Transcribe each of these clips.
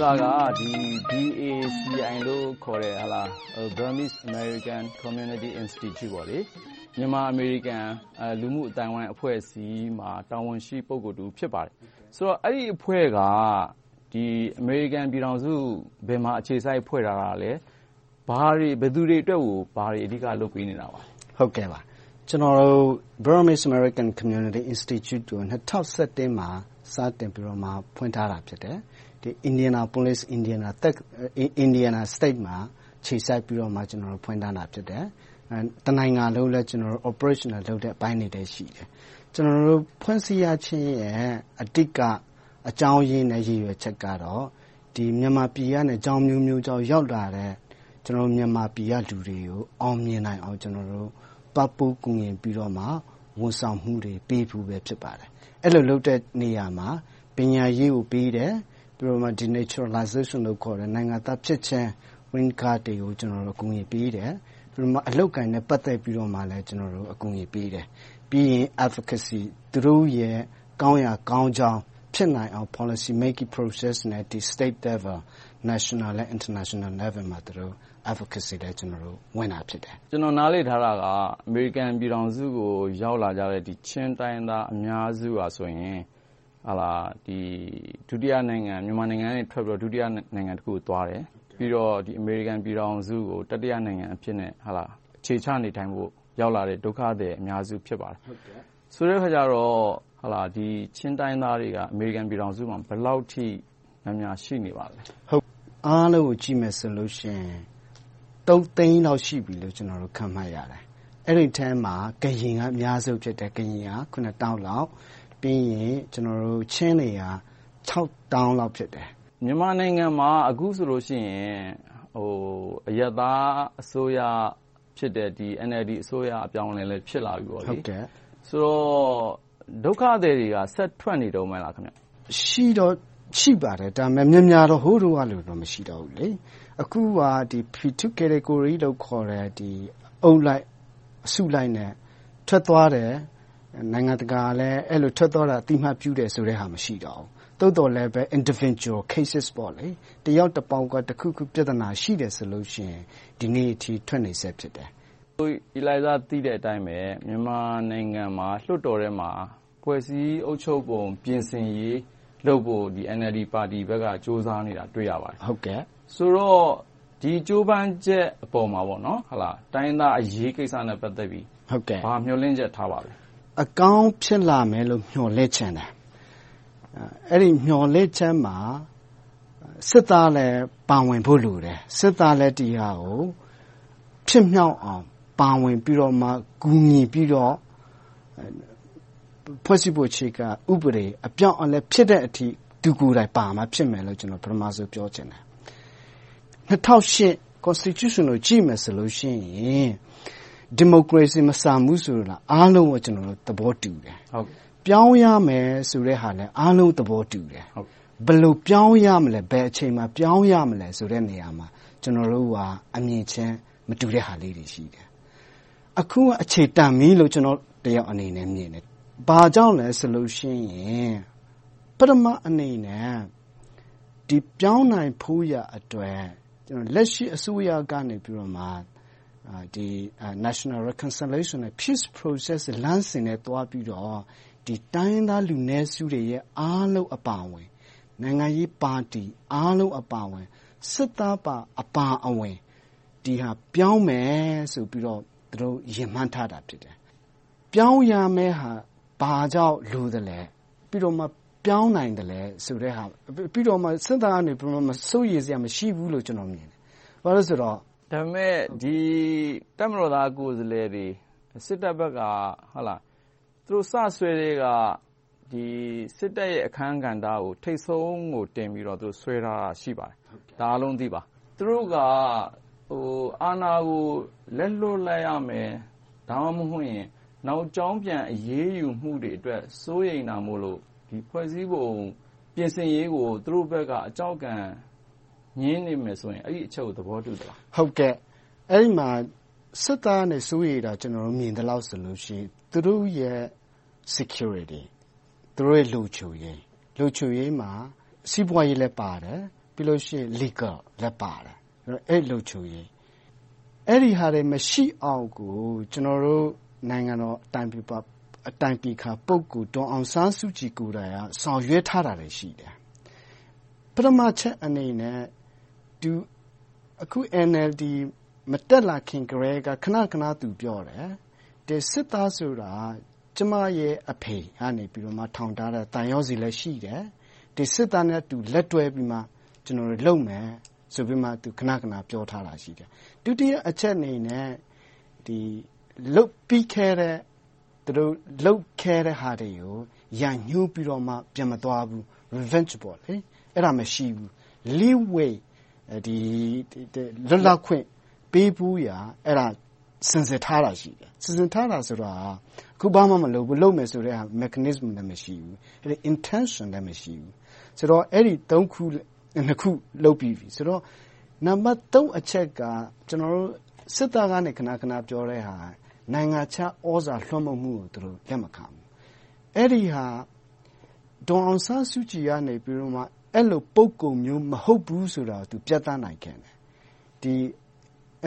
စာက BACI လို့ခေါ်တဲ့ Burmese American Community Institute မြန်မာ-အမေရိကန် လူမှု့အသိုင်းအဝိုင်းအဖွဲ့အစည်းမှာ တာဝန်ရှိ ပုဂ္ဂိုလ်တဦး ဖြစ်ပါတယ်။ဆိုတော့ အဲဒီအဖွဲ့က အမေရိကန်ပြည်ထောင်စု ဘယ်မှာအခြေစိုက် ဖွဲ့ထားတာလဲ။ဘယ်သူတွေအတွက်ကို ဘာတွေအဓိက လုပ်ပေးနေတာပါလဲ။ကျနော်တို့ Burmese American Community Institute ကို ၂၀၁၁ မှာ စတင်ပြီးတော့ ဖွင့်ထားတာ ဖြစ်တယ်။ Indianapolis Indiana State မှာအခြေစိုက်ပြီးတော့ဖွင့်ထားတာ ဖြစ်တယ်။တနိုင်ငံလုံးလည်း Operational လုပ်တဲ့အပိုင်းတွေလည်း ရှိတယ်။ကျနော်တို့ ဖွဲ့စည်းရခြင်းရဲ့ အဓိကအကြောင်းရင်းနဲ့ ရည်ရွယ်ချက်ကတော့ မြန်မာပြည်ကနေကျောင်းအမျိုးမျိုးကြောင့် ရောက်လာတဲ့ မြန်မာပြည်ကလူတွေကို အောင်မြင်နိုင်အောင်ပံ့ပိုးကူညီပြီးတော့ဝန်ဆောင်မှုတွေပေးဖို့ပဲ ဖြစ်ပါတယ်။အဲဒီလိုလုပ်တဲ့နေရာမှာ ပညာရေးကိုပေးတယ်။ ပြီးတော့ Denaturalization လို့ခေါ်တဲ့ နိုင်ငံသားဖြစ်ခြင်း Green Card တွေကိုအကူအညီပေးတယ်။ပြီးတော့ အလုပ်အကိုင်နဲ့ ပတ်သက်ပြီးတော့လည်းအကူအညီပေးတယ်။ပြီးရင် Advocacy သူတို့ရဲ့ ကောင်းရာကောင်းကြောင်း ဖြစ်နိုင်အောင် Policy Making Process နဲ့ State Level, National နဲ့ International Level မှာ Advocacy လည်းဝင်တာဖြစ်တယ်။ကျနော် နားလည်ထားတာက အမေရိကန်ပြည်ထောင်စုကို ရောက်လာကြတဲ့ ချင်းတိုင်းရင်းသားအများစုကဆိုရင် ဒုတိယနိုင်ငံ မြန်မာနိုင်ငံကနေထွက်ပြီးတော့ ဒုတိယနိုင်ငံတခုကိုသွားတယ်။ပြီးတော့ အမေရိကန်ပြည်ထောင်စုကို တတိယနိုင်ငံအဖြစ်နဲ့ အခြေချနေထိုင်ဖို့ ရောက်လာတဲ့ ဒုက္ခသည်အများစု ဖြစ်ပါတယ်။ဆိုတဲ့အခါကြတော့ ချင်းတိုင်းရင်းသားတွေက အမေရိကန်ပြည်ထောင်စုမှာ ဘယ်လောက်အထိ များများရှိနေပါလဲ။အားလုံးကိုကြည့်မယ်ဆိုရင် သုံးသိန်းလောက်ရှိပြီလို့ ခန့်မှန်းရတယ်။အဲဒီအထဲမှာ ကရင်က အများဆုံးဖြစ်တယ်။ကရင်က ခုနှစ်သောင်းလောက်။ ပြီးရင်ချင်းတွေကခြောက်သောင်းလောက်ဖြစ်တယ်။မြန်မာနိုင်ငံမှာအခုဆိုလို့ရှိရင်အရပ်သားအစိုးရဖြစ်တဲ့ NLD အစိုးရအပြောင်းအလဲလည်းဖြစ်လာပြီပေါ့။ဆိုတော့ဒုက္ခသည်တွေကဆက်ထွက်နေတုန်းပဲလား။ရှိတော့ရှိပါတယ်။ဒါပေမဲ့များများတော့ဟိုတုန်းကလိုတော့မရှိတော့ဘူး။အခုက Category လို့ခေါ်တဲ့အုပ်လိုက်အစုလိုက်နဲ့ထွက်သွားတယ်။ နိုင်ငံတကာကလည်းအဲဒီလိုထွက်သွားတာကိုအသိအမှတ်ပြုတယ်ဆိုတာမရှိတော့ဘူး။သို့သော်လဲပဲ Individual Cases တယောက်တပေါင်းကတခုခုပြဿနာရှိတယ်ဆိုလို့ရှိရင်ဒီနေ့အထိထွက်နေဆဲဖြစ်တယ်။ကိုအီလိုင်းဇာသိတဲ့အတိုင်းပဲမြန်မာနိုင်ငံမှာလွှတ်တော်ထဲမှာဖွဲ့စည်းအုပ်ချုပ်ပုံပြင်ဆင်ရေးလုပ်ဖို့ NLD ပါတီဘက်ကကြိုးစားနေတာကိုတွေ့ရပါတယ်။ဆိုတော့ဒီကြိုးပမ်းချက်အပေါ်မှာတိုင်းရင်းသားအရေးကိစ္စနဲ့ပတ်သက်ပြီးဘာမျှော်လင့်ချက်ထားပါလဲ။ အကောင်းဖြစ်လာမယ်လို့မျှော်လင့်ချင်တယ်။အဲဒီမျှော်လင့်ချက်မှာစစ်သားလည်းပါဝင်ဖို့လိုတယ်။စစ်သားလည်းဒီဟာကိုဖြစ်မြောက်အောင်ပါဝင်ပြီးတော့မှကူညီပြီးတော့ဖွဲ့စည်းပုံအခြေခံဥပဒေအပြောင်းအလဲဖြစ်တဲ့အထိသူကိုယ်တိုင်ပါမှဖြစ်မယ်လို့ပထမဦးဆုံးပြောချင်တယ်။၂၀၀၈ Constitution ကိုကြည့်မယ်ဆိုရင် ဒီမိုကရေစီမဆန်ဘူးဆိုတာအားလုံးကသဘောတူတယ်။ပြောင်းရမယ်ဆိုတဲ့ဟာလည်းအားလုံးသဘောတူတယ်။ဘယ်လိုပြောင်းရမလဲ။ဘယ်အချိန်မှာပြောင်းရမလဲဆိုတဲ့နေရာမှာကျနော်တို့ကအမြင်ချင်းမတူတဲ့ဟာလေးတွေရှိတယ်။အခုကအခြေတန်ပြီလို့ကျနော်တယောက်အနေနဲ့မြင်တယ်။ဘာကြောင့်လဲဆိုရင်ပထမအနေနဲ့ပြောင်းနိုင်ဖို့အတွက်လက်ရှိအစိုးရကနေ National Reconciliation နဲ့ Peace Process လမ်းစဉ်နဲ့ သွားပြီးတော့ တိုင်းရင်းသားလူနည်းစုတွေရဲ့ အားလုံးအပါအဝင် နိုင်ငံရေးပါတီအားလုံးအပါအဝင် စစ်သားအပါအဝင် ဒီဟာပြောင်းမယ်ဆိုပြီးတော့ သူတို့ရည်မှန်းထားတာ ဖြစ်တယ်။ပြောင်းရမယ့်ဟာ ဘာကြောင့်လိုသလဲ။ပြီးတော့မှ ပြောင်းနိုင်သလဲဆိုတဲ့ဟာ။ပြီးတော့စစ်သားကစိုးရိမ်စရာ မရှိဘူးလို့ ကျနော်မြင်တယ်။ဘာဖြစ်လို့လဲဆိုတော့ ဒါပေမဲ့ တပ်မတော်သား ကိုယ်စားလှယ်တွေ စစ်တပ်ဘက်က သူတို့စဆွဲကတည်းက စစ်တပ်ရဲ့ အခန်းကဏ္ဍကို ထိပ်ဆုံးကိုတင်ပြီးတော့ ဆွဲထားတာ ရှိပါတယ်။ဒါ အားလုံးသိပါ။သူတို့က အာဏာကို လက်လွှတ်လိုက်ရမယ်။ဒါမှမဟုတ်နောက်ကြောင်းပြန် အရေးယူမှုတွေအတွက် စိုးရိမ်တာမို့လို့ဖွဲ့စည်းပုံ ပြင်ဆင်ရေးကို သူတို့ဘက်က အကြောက်အကန် ငြင်းနေမယ်ဆိုရင်အဲဒီအချက်ကိုသဘောတူသလား။အဲဒီမှာစစ်သားကစိုးရိမ်တာကျနော်မြင်သလောက်ဆိုရင်သူတို့ရဲ့ Security သူတို့ရဲ့လုံခြုံရေးမှာစီးပွားရေးလည်းပါတယ်။ပြီးလို့ရှိရင် legal လည်းပါတယ်အဲ့လုံခြုံရေးအဲ့ဒီဟာတွေမရှိအောင်ကိုကျွန်တော်တို့နိုင်ငံတော်အတိုင်ပင်အတိုင်ပင်ခံပုဂ္ဂိုလ်ဒေါ်အောင်ဆန်းစုကြည်ကိုယ်တိုင်ကဆောင်ရွက်ထားတာတွေရှိတယ်ပထမချက်အနေနဲ့ သူအခု NLD မတက်လာခင်ကလေးကခဏခဏသူပြောတယ်ဒီစစ်သားဆိုတာကျမရဲ့အဖေကနေပြီးတော့မှထောင်ထားတဲ့တန်ရောစီလည်းရှိတယ်ဒီစစ်သားနဲ့တူလက်တွဲပြီးမှကျွန်တော်တို့လုပ်မယ်ဆိုပြီးမှသူခဏခဏပြောထားတာရှိတယ်ဒုတိယအချက်အနေနဲ့ဒီလုတ်ပြီးခဲ့တဲ့သူတို့လုတ်ခဲ့တဲ့ဟာတွေကိုရန်ညှိုးပြီးတော့မှပြန်မသွားဘူး revenge ပေါ့လေအဲ့ဒါမရှိဘူး leeway ဒီလွတ်လပ်ခွင့်ပေးဘူးရာအဲ့ဒါစင်စစ်ထားတာရှိတယ်စင်စစ်ထားတာဆိုတာခုဘာမှမလုပ်ဘူးလုပ်မယ်ဆိုတဲ့ mechanism လည်းမရှိဘူးအဲ့ဒီ intention လည်းမရှိဘူးဆိုတော့အဲ့ဒီ၃ခုနှစ်ခုလုပ်ပြီးပြီဆိုတော့နံပါတ်3အချက်ကကျွန်တော်တို့စစ်သားကနေခဏခဏပြောတဲ့ဟာနိုင်ငံခြားဩဇာလွှမ်းမိုးမှုကိုသူတို့လက်မခံဘူးအဲ့ဒီဟာဒေါ်အောင်ဆန်းစုကြည်ကနေပြီးတော့မှ အဲ့လိုပုံကုံမျိုးမဟုတ်ဘူးဆိုတာသူပြသနိုင်ခဲ့တယ်ဒီ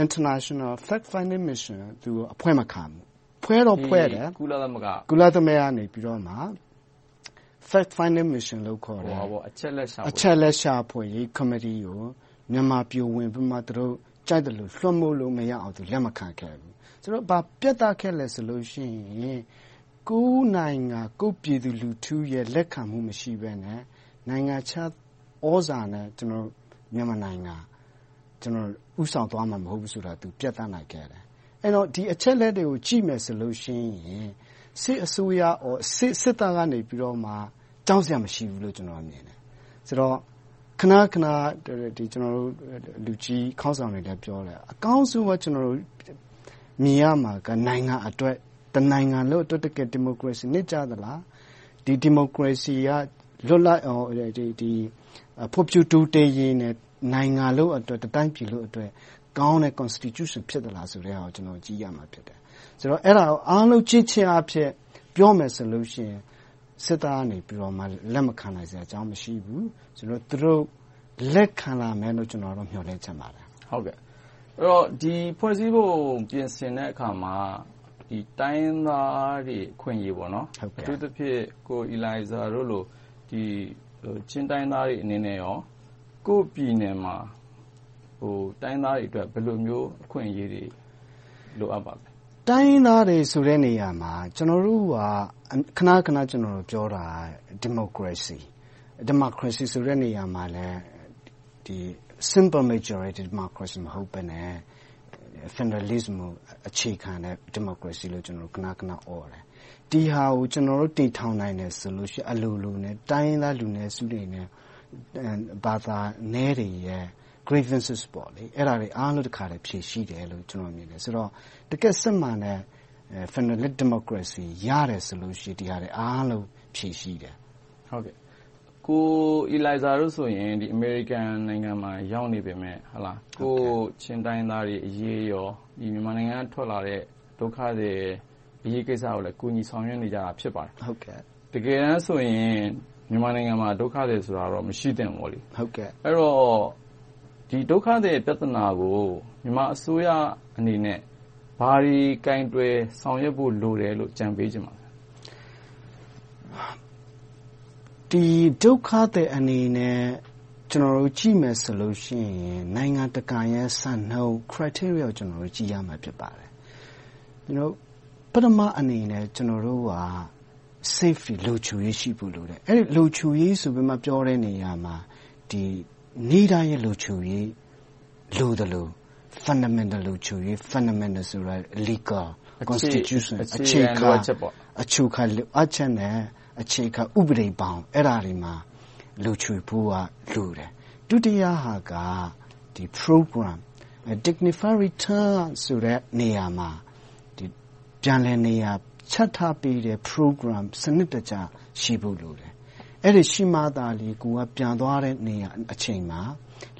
international fact finding mission သူအဖွဲ့မခံဘူးဖွဲတော့ဖွဲတယ်ကုလသမဂ္ဂကုလသမဂ္ဂကနေပြီးတော့မှ fact finding mission လို့ခေါ်တယ်ဟောပေါ့အချက်လက်ရှာအချက်လက်ရှာဖွေရေး committee ကိုမြန်မာပြည်ဝင်ပြီးမှသူတို့ကြိုက်တယ်လို့လွှမ်းမိုးလို့မရအောင်သူလက်မခံခဲ့ဘူးဆိုတော့ဘာပြတ်သားခဲ့လဲဆိုလို့ရှိရင်ကိုယ်နိုင်ငံကိုယ်ပြည်သူလူထုရဲ့လက်ခံမှုမရှိဘဲနဲ့ နိုင်ငံခြားဩဇာနဲ့ကျွန်တော်မြန်မာနိုင်ငံကျွန်တော်ဥဆောင်သွားမှာမဟုတ်ဘူးဆိုတာသူပြတ်သားနိုင်ခဲ့တယ်အဲ့တော့ဒီအချက်လက်တွေကိုကြည့်မယ်ဆိုလို့ရှိရင်စစ်အစိုးရဩစစ်စစ်သားကနေပြီးတော့မှကြောက်စရာမရှိဘူးလို့ကျွန်တော်မြင်တယ်ဆိုတော့ခဏခဏဒီကျွန်တော်တို့လူကြီးခေါင်းဆောင်တွေလည်းပြောတယ်အကောင်းဆုံးကကျွန်တော်တို့မြင်ရမှာကနိုင်ငံအတွက်တနိုင်ငံလို့အတွက်တကယ်ဒီမိုကရေစီနစ်ကြသလားဒီဒီမိုကရေစီက လွတ်လပ်အောင်ဒီဒီဖွံ့ဖြိုးတိုးတက်ရေးနဲ့နိုင်ငံလို့အတွက်တတိုင်းပြည်လို့အတွက်ကောင်းတဲ့ constitution ဖြစ်သလားဆိုတဲ့ဟာကိုကျွန်တော်ကြည့်ရမှာဖြစ်တယ်ဆိုတော့အဲ့ဒါကိုအားလုံးကြည့်ချင်းအဖြစ်ပြောမယ်ဆိုလို့ရှိရင်စစ်သားကနေပြီးတော့မှလက်မခံနိုင်စရာအကြောင်းမရှိဘူးဆိုတော့သူတို့လက်ခံလာမယ်လို့ကျွန်တော်တို့မျှော်လင့်ချင်ပါတယ်ဟုတ်ကဲ့အဲ့တော့ဒီဖွဲ့စည်းဖို့ပြင်ဆင်တဲ့အခါမှာဒီတိုင်းသားတွေခွင့်ရေးပေါ့နော်အထူးသဖြင့်ကိုအီလိုင်ဇာတို့လိုဒီ ချင်းတိုင်းသားတွေအနေနဲ့ရော ကိုယ့်ပြည်နယ်မှာ တိုင်းရင်းသားတွေအတွက် ဘယ်လိုမျိုး အခွင့်အရေးတွေ လိုအပ်ပါလဲ။တိုင်းရင်းသားတွေဆိုတဲ့နေရာမှာ ကျနော်တို့က ခဏခဏ ပြောတာဒီမိုကရေစီ။ဒီမိုကရေစီဆိုတဲ့နေရာမှာလဲ simple majority democracy မဟုတ်ဘဲနဲ့ federalism ကို အခြေခံတဲ့ ဒီမိုကရေစီလို့ကျနော်တို့ခဏခဏ အော်တယ်။ ဒီဟာကို ကျနော်တို့ တည်ထောင်နိုင်တယ်ဆိုရင် အလိုလိုနဲ့ တိုင်းရင်းသားလူနည်းစုတွေနဲ့ ဘာသာနည်းတွေရဲ့ grievances ပေါ့လေအဲ့ဒါတွေအားလုံး တခါတည်း ဖြေရှိတယ်လို့ ကျွန်တော်မြင်တယ် ဆိုတော့ တကယ်စစ်မှန်တဲ့ federal democracy ရတယ်ဆိုလို့ရှိရင် ဒီဟာတွေအားလုံး ဖြေရှိတယ်ဟုတ်ကဲ့ကိုအီလိုင်ဇာတို့ဆိုရင်ဒီအမေရိကန်နိုင်ငံမှာ ရောက်နေပေမဲ့ဟုတ်လားကိုချင်းတိုင်းသားတွေအရေးရောဒီမြန်မာနိုင်ငံက ထွက်လာတဲ့ ဒုက္ခတွေ အရေးကိစ္စကိုလည်းကိုညီဆောင်ရွက်နေကြတာ ဖြစ်ပါတယ်ဟုတ်ကဲ့တကယ်တမ်းဆိုရင် မြန်မာနိုင်ငံမှာ ဒုက္ခတွေဆိုတာတော့ မရှိသင့်ဘူးလေဟုတ်ကဲ့အဲ့တော့ ဒီဒုက္ခသည် ပြဿနာကို မြန်မာအစိုးရအနေနဲ့ ဘာတွေကင်တွယ်ဆောင်ရွက်ဖို့ လိုတယ်လို့ကြံပေးချင်ပါလဲ ဒီဒုက္ခသည်အနေနဲ့ ကျွန်တော်တို့ ကြည့်မယ်ဆိုလို့ရှိရင် နိုင်ငံတကာရဲ့ စံနှုန်း criteria ကိုကျွန်တော်တို့ကြည့်ရမှာ ဖြစ်ပါတယ်ကျွန်တော် ပထမအနေနဲ့ကျွန်တော်တို့က safety လုံခြုံရေးရှိဖို့လိုတယ်အဲ့ဒီလုံခြုံရေးဆိုပြီးမှပြောတဲ့နေရာမှာဒီနေ့တိုင်းရဲ့လုံခြုံရေးလိုသလို fundamental လုံခြုံရေး fundamental ဆိုတာ legal constitution အခြေခံအခြေခံလိုအပ်ချက်နဲ့အခြေခံဥပဒေပေါင်းအဲ့ဒါတွေမှာလုံခြုံဖို့ကလိုတယ်ဒုတိယဟာကဒီ program dignified return ဆိုတဲ့နေရာမှာဒီ ပြန်လည်နေရာချက်ထားပေးတဲ့ program စနစ်တကျရှိဖို့လိုတယ်အဲ့ဒီရှိမှသာလေကိုကပြန်သွားတဲ့နေရာအချိန်မှာ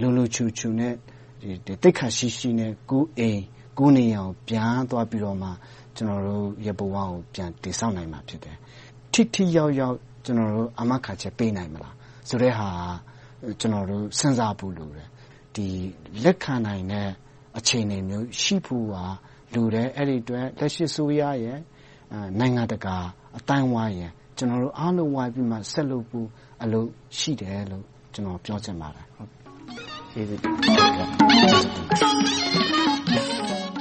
လုံလုံချူချူနဲ့ဒီတိတ်ခါရှိရှိနဲ့ကိုအိမ်ကိုနေရာကိုပြန်သွားပြီးတော့မှကျွန်တော်တို့ရဘဝကိုပြန်တည်ဆောက်နိုင်မှာဖြစ်တယ်ထိထိရောက်ရောက်ကျွန်တော်တို့အမခါချက်ပေးနိုင်မလားဆိုတဲ့ဟာကျနော်တို့စဉ်းစားဖို့လိုတယ်။လက်ခံနိုင်တဲ့အခြေအနေမျိုးရှိဖို့ လိုတယ်။အဲဒီအတွက်လက်ရှိအစိုးရ၊နိုင်ငံတကာအသိုင်းအဝိုင်းကျနော်တို့အားလုံးဝိုင်းပြီးတော့ဆက်လုပ်ဖို့အလုပ်ရှိတယ်လို့ကျနော်ပြောချင်ပါတယ်။ကျေးဇူးတင်ပါတယ်